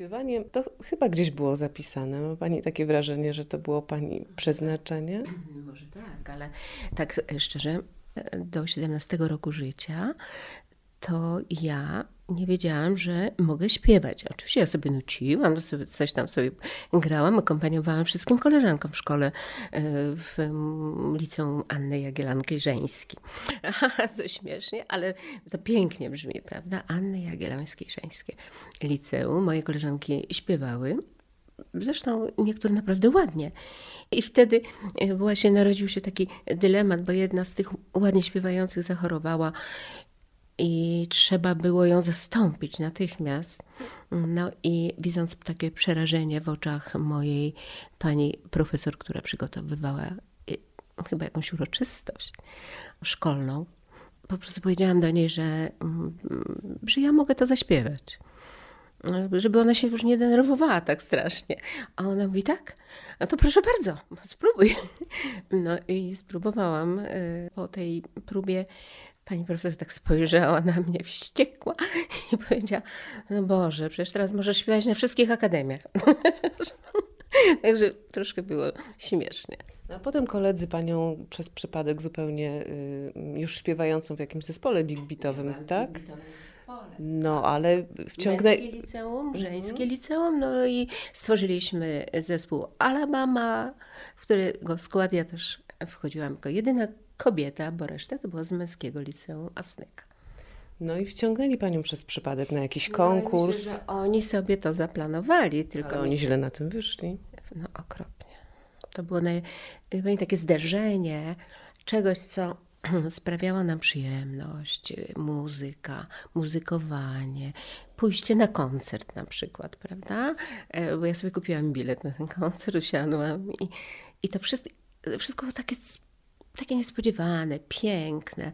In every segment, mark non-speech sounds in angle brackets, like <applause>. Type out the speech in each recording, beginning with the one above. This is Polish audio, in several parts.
śpiewanie to chyba gdzieś było zapisane. Ma Pani takie wrażenie, że to było Pani przeznaczenie? <clears throat> Może tak, ale tak szczerze, do 17 roku życia to ja nie wiedziałam, że mogę śpiewać. Oczywiście ja sobie nuciłam, sobie coś tam sobie grałam, akompaniowałam wszystkim koleżankom w szkole e, w liceum Anny Jagiellanki-Żeńskiej. <laughs> Co śmiesznie, ale to pięknie brzmi, prawda? Anny Jagiellońskiej-Żeńskie liceum. Moje koleżanki śpiewały. Zresztą niektóre naprawdę ładnie. I wtedy e, właśnie narodził się taki dylemat, bo jedna z tych ładnie śpiewających zachorowała i trzeba było ją zastąpić natychmiast. No i widząc takie przerażenie w oczach mojej pani profesor, która przygotowywała y, chyba jakąś uroczystość szkolną, po prostu powiedziałam do niej, że, mm, że ja mogę to zaśpiewać. Żeby ona się już nie denerwowała tak strasznie. A ona mówi tak, no to proszę bardzo, spróbuj. <laughs> No i spróbowałam y, po tej próbie Pani profesor tak spojrzała na mnie wściekła i powiedziała: No Boże, przecież teraz możesz śpiewać na wszystkich akademiach. <laughs> Także troszkę było śmiesznie. No, a potem koledzy panią przez przypadek zupełnie y, już śpiewającą w jakimś zespole big beatowym, tak? No, ale wciągnęli... Męskie liceum, mhm. żeńskie liceum, no i stworzyliśmy zespół Alabama, w którego skład ja też wchodziłam jako jedyna kobieta, bo reszta to była z męskiego liceum Asnyka. No i wciągnęli panią przez przypadek na jakiś no, konkurs. Myślę, oni sobie to zaplanowali, tylko. Ale oni źle na tym wyszli. No okropnie. To było naj... takie zderzenie czegoś, co <clears throat> sprawiało nam przyjemność, muzyka, muzykowanie, pójście na koncert na przykład, prawda? E, bo ja sobie kupiłam bilet na ten koncert, usiadłam i, i to wszystko, wszystko było takie takie niespodziewane, piękne.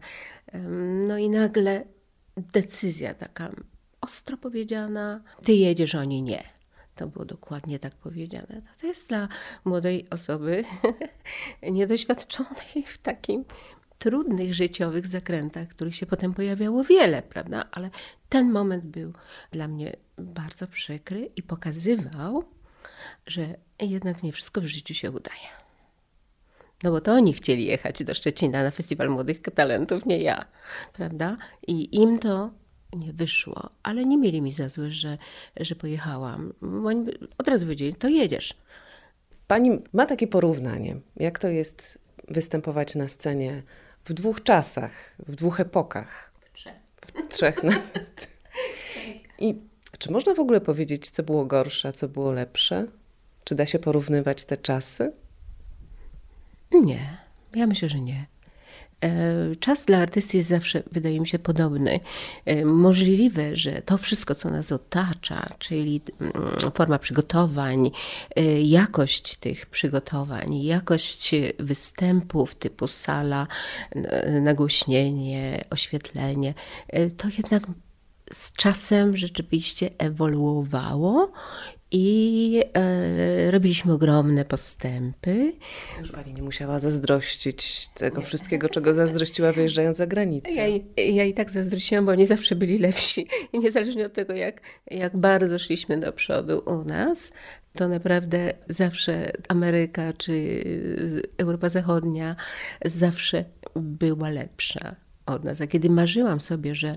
No i nagle decyzja taka ostro powiedziana: Ty jedziesz, oni nie. To było dokładnie tak powiedziane. To jest dla młodej osoby <laughs> niedoświadczonej w takim trudnych życiowych zakrętach, których się potem pojawiało wiele, prawda? Ale ten moment był dla mnie bardzo przykry i pokazywał, że jednak nie wszystko w życiu się udaje. No bo to oni chcieli jechać do Szczecina na Festiwal Młodych Talentów, nie ja, prawda? I im to nie wyszło, ale nie mieli mi za złe, że, że pojechałam. Bo oni od razu powiedzieli, to jedziesz. Pani ma takie porównanie, jak to jest występować na scenie w dwóch czasach, w dwóch epokach. W trzech. W trzech nawet. <laughs> I czy można w ogóle powiedzieć, co było gorsze, a co było lepsze? Czy da się porównywać te czasy? Nie, ja myślę, że nie. E, czas dla artysty jest zawsze, wydaje mi się, podobny. E, możliwe, że to wszystko, co nas otacza, czyli mm, forma przygotowań, e, jakość tych przygotowań, jakość występów typu sala, nagłośnienie, oświetlenie, to jednak z czasem rzeczywiście ewoluowało i e, robiliśmy ogromne postępy. Już pani nie musiała zazdrościć tego nie. wszystkiego, czego zazdrościła wyjeżdżając za granicę. Ja, ja i tak zazdrościłam, bo oni zawsze byli lepsi. I niezależnie od tego, jak, jak bardzo szliśmy do przodu u nas, to naprawdę zawsze Ameryka czy Europa Zachodnia zawsze była lepsza od nas. A kiedy marzyłam sobie, że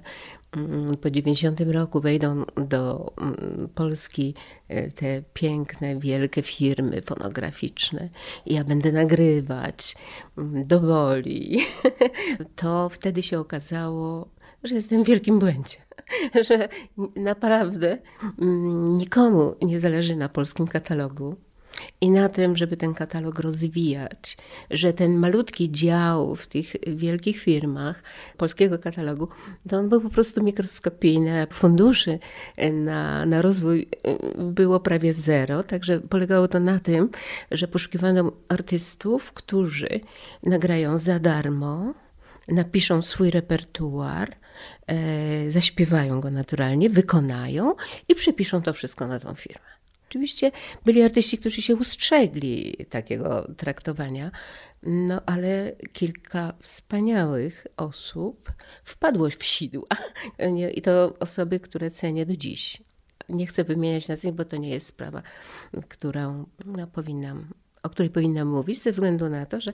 po 90 roku wejdą do mm, Polski e, te piękne, wielkie firmy fonograficzne. I ja będę nagrywać mm, do woli, <laughs> to wtedy się okazało, że jestem w wielkim błędzie. <laughs> Że naprawdę nikomu nie zależy na polskim katalogu i na tym, żeby ten katalog rozwijać, że ten malutki dział w tych wielkich firmach polskiego katalogu, to on był po prostu mikroskopijny. Funduszy na, na rozwój y, było prawie zero, także polegało to na tym, że poszukiwano artystów, którzy nagrają za darmo, napiszą swój repertuar, e, zaśpiewają go naturalnie, wykonają i przepiszą to wszystko na tą firmę. Oczywiście byli artyści, którzy się ustrzegli takiego traktowania, no ale kilka wspaniałych osób wpadło w sidła. <laughs> I to osoby, które cenię do dziś. Nie chcę wymieniać nazwisk, bo to nie jest sprawa, którą no, powinnam o której powinnam mówić, ze względu na to, że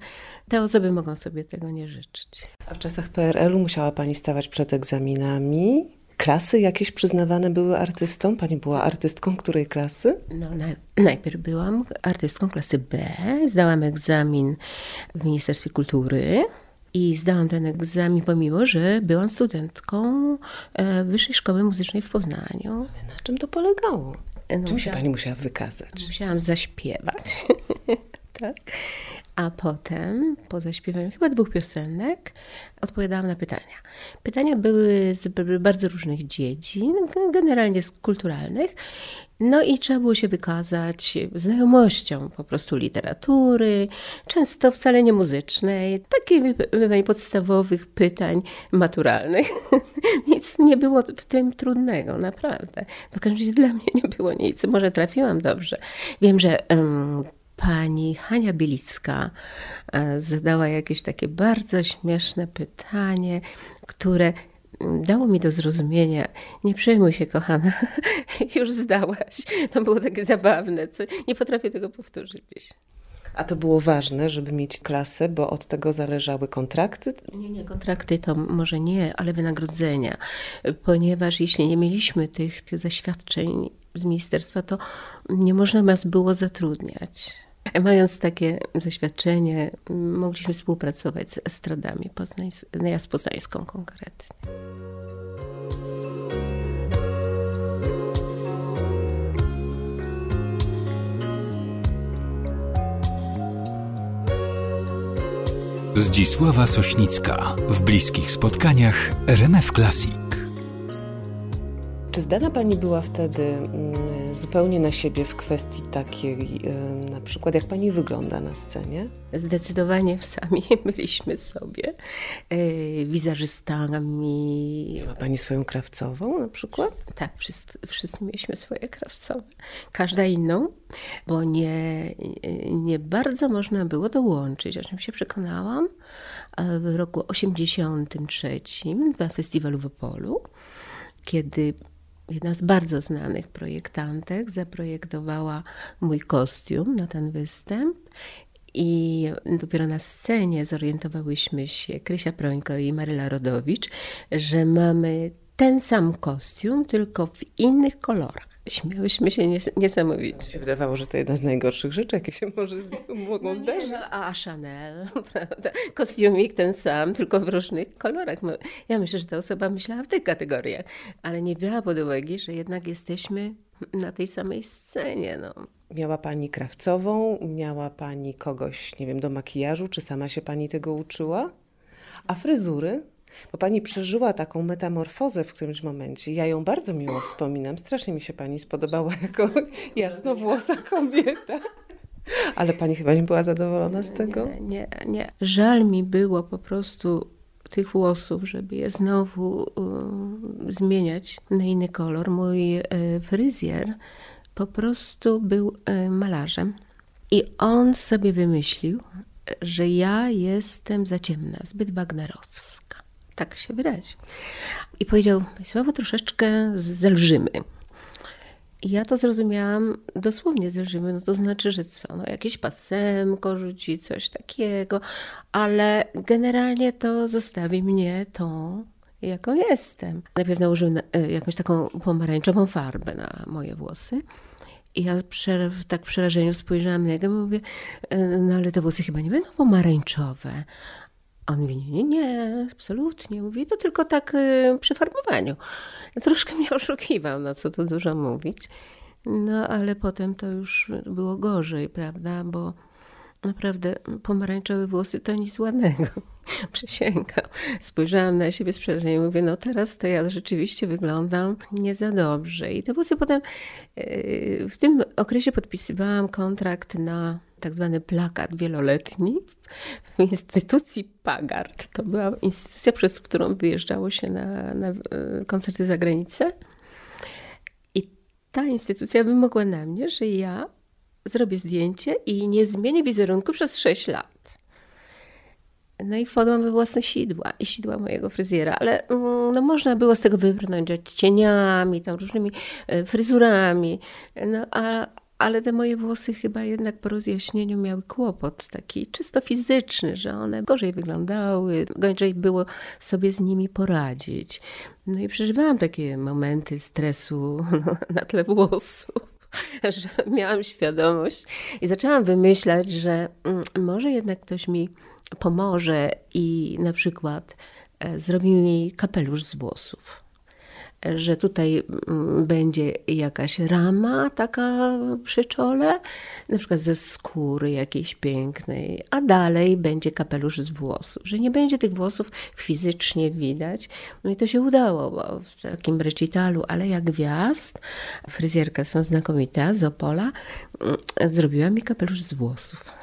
te osoby mogą sobie tego nie życzyć. A w czasach PRL-u musiała Pani stawać przed egzaminami? Klasy jakieś przyznawane były artystom? Pani była artystką której klasy? No, na, najpierw byłam artystką klasy B. Zdałam egzamin w Ministerstwie Kultury. I zdałam ten egzamin, pomimo że byłam studentką e, Wyższej Szkoły Muzycznej w Poznaniu. Na czym to polegało? No, Czym się pani musiała wykazać? Musiałam zaśpiewać. <laughs> tak. A potem, po zaśpiewaniu chyba dwóch piosenek, odpowiadałam na pytania. Pytania były z bardzo różnych dziedzin, generalnie z kulturalnych. No i trzeba było się wykazać znajomością po prostu literatury, często wcale nie muzycznej, takich podstawowych pytań maturalnych. <laughs> nic nie było w tym trudnego, naprawdę. W każdym razie dla mnie nie było nic. Może trafiłam dobrze. Wiem, że um, pani Hania Bielicka e, zadała jakieś takie bardzo śmieszne pytanie, które mm, dało mi do zrozumienia, nie przejmuj się kochana, <laughs> już zdałaś. To było takie zabawne, co nie potrafię tego powtórzyć dziś. A to było ważne, żeby mieć klasę, bo od tego zależały kontrakty? Nie, nie, kontrakty to może nie, ale wynagrodzenia. Ponieważ jeśli nie mieliśmy tych zaświadczeń z ministerstwa, to nie można nas było zatrudniać. Mając takie zaświadczenie, mogliśmy współpracować z estradami, poznańs- no ja z poznańską konkretnie. Zdzisława Sośnicka w bliskich spotkaniach RMF Classic. Czy zdana Pani była wtedy mm, zupełnie na siebie w kwestii takiej, na przykład jak Pani wygląda na scenie? Zdecydowanie sami <laughs> byliśmy sobie yy, wizerzystami. Ma Pani swoją krawcową na przykład? Wszyscy, tak, wszyscy, wszyscy mieliśmy swoje krawcowe. Każda inną, bo nie, nie bardzo można było dołączyć, o czym się przekonałam w roku 83 na festiwalu w Opolu, kiedy jedna z bardzo znanych projektantek zaprojektowała mój kostium na ten występ. I dopiero na scenie zorientowałyśmy się, Krysia Prońko i Maryla Rodowicz, że mamy ten sam kostium, tylko w innych kolorach. Śmiałyśmy się nies niesamowicie. Mi się wydawało, że to jedna z najgorszych rzeczy, jakie się może <laughs> mogą no zdarzyć. No, a Chanel, <laughs> prawda? Kostiumik ten sam, tylko w różnych kolorach. Ja myślę, że ta osoba myślała w tych kategoriach, ale nie brała pod uwagę, że jednak jesteśmy na tej samej scenie. No. Miała pani krawcową, miała pani kogoś, nie wiem, do makijażu, czy sama się pani tego uczyła? A fryzury? Bo pani przeżyła taką metamorfozę w którymś momencie. Ja ją bardzo miło wspominam. Strasznie mi się pani spodobała <laughs> jako jasnowłosa kobieta. Ale pani chyba nie była zadowolona z tego? Nie, nie, nie. Żal mi było po prostu tych włosów, żeby je znowu y, zmieniać na inny kolor. Mój y, fryzjer po prostu był y, malarzem i on sobie wymyślił, że ja jestem za ciemna, zbyt wagnerowska. Tak się wyraził. I powiedział, słowo troszeczkę zelżymy. I ja to zrozumiałam dosłownie zelżymy, no to znaczy, że co, no jakieś pasemko rzuci, coś takiego, ale generalnie to zostawi mnie tą, jaką jestem. Najpierw nałożył e, jakąś taką pomarańczową farbę na moje włosy. I ja w tak przerażeniu spojrzałam na niego i mówię, e, no ale te włosy chyba nie będą pomarańczowe. On mówi, nie, nie, absolutnie. Mówi, to tylko tak y, przy farbowaniu. Troszkę mnie <laughs> oszukiwał, no co tu dużo mówić. No ale potem to już było gorzej, prawda, bo naprawdę pomarańczowe włosy to nic ładnego. <laughs> Przysięgam. Spojrzałam na siebie z przerażeniem i mówię, no teraz to ja rzeczywiście wyglądam nie za dobrze. I te włosy potem, y, w tym okresie podpisywałam kontrakt na tak zwany plakat wieloletni w instytucji Pagard. To była instytucja, przez którą wyjeżdżało się na, na e, koncerty za granicę. I ta instytucja wymogła na mnie, że ja zrobię zdjęcie i nie zmienię wizerunku przez 6 lat. No i wpadłam we własne sidła i sidła mojego fryzjera, ale mm, no, można było z tego wybrnąć cieniami, tam różnymi e, fryzurami, no, a, ale te moje włosy chyba jednak po rozjaśnieniu miały kłopot taki czysto fizyczny, że one gorzej wyglądały, gorzej było sobie z nimi poradzić. No i przeżywałam takie momenty stresu no, <laughs> na tle włosów. <laughs> Że miałam świadomość i zaczęłam wymyślać, że mm, może jednak ktoś mi pomoże i na przykład e, zrobi mi kapelusz z włosów że tutaj mm, będzie jakaś rama taka przy czole, na przykład ze skóry jakiejś pięknej, a dalej będzie kapelusz z włosów, że nie będzie tych włosów fizycznie widać. No i to się udało, w takim recitalu, ale jak gwiazd, fryzjerka są znakomita z Opola, mm, zrobiła mi kapelusz z włosów.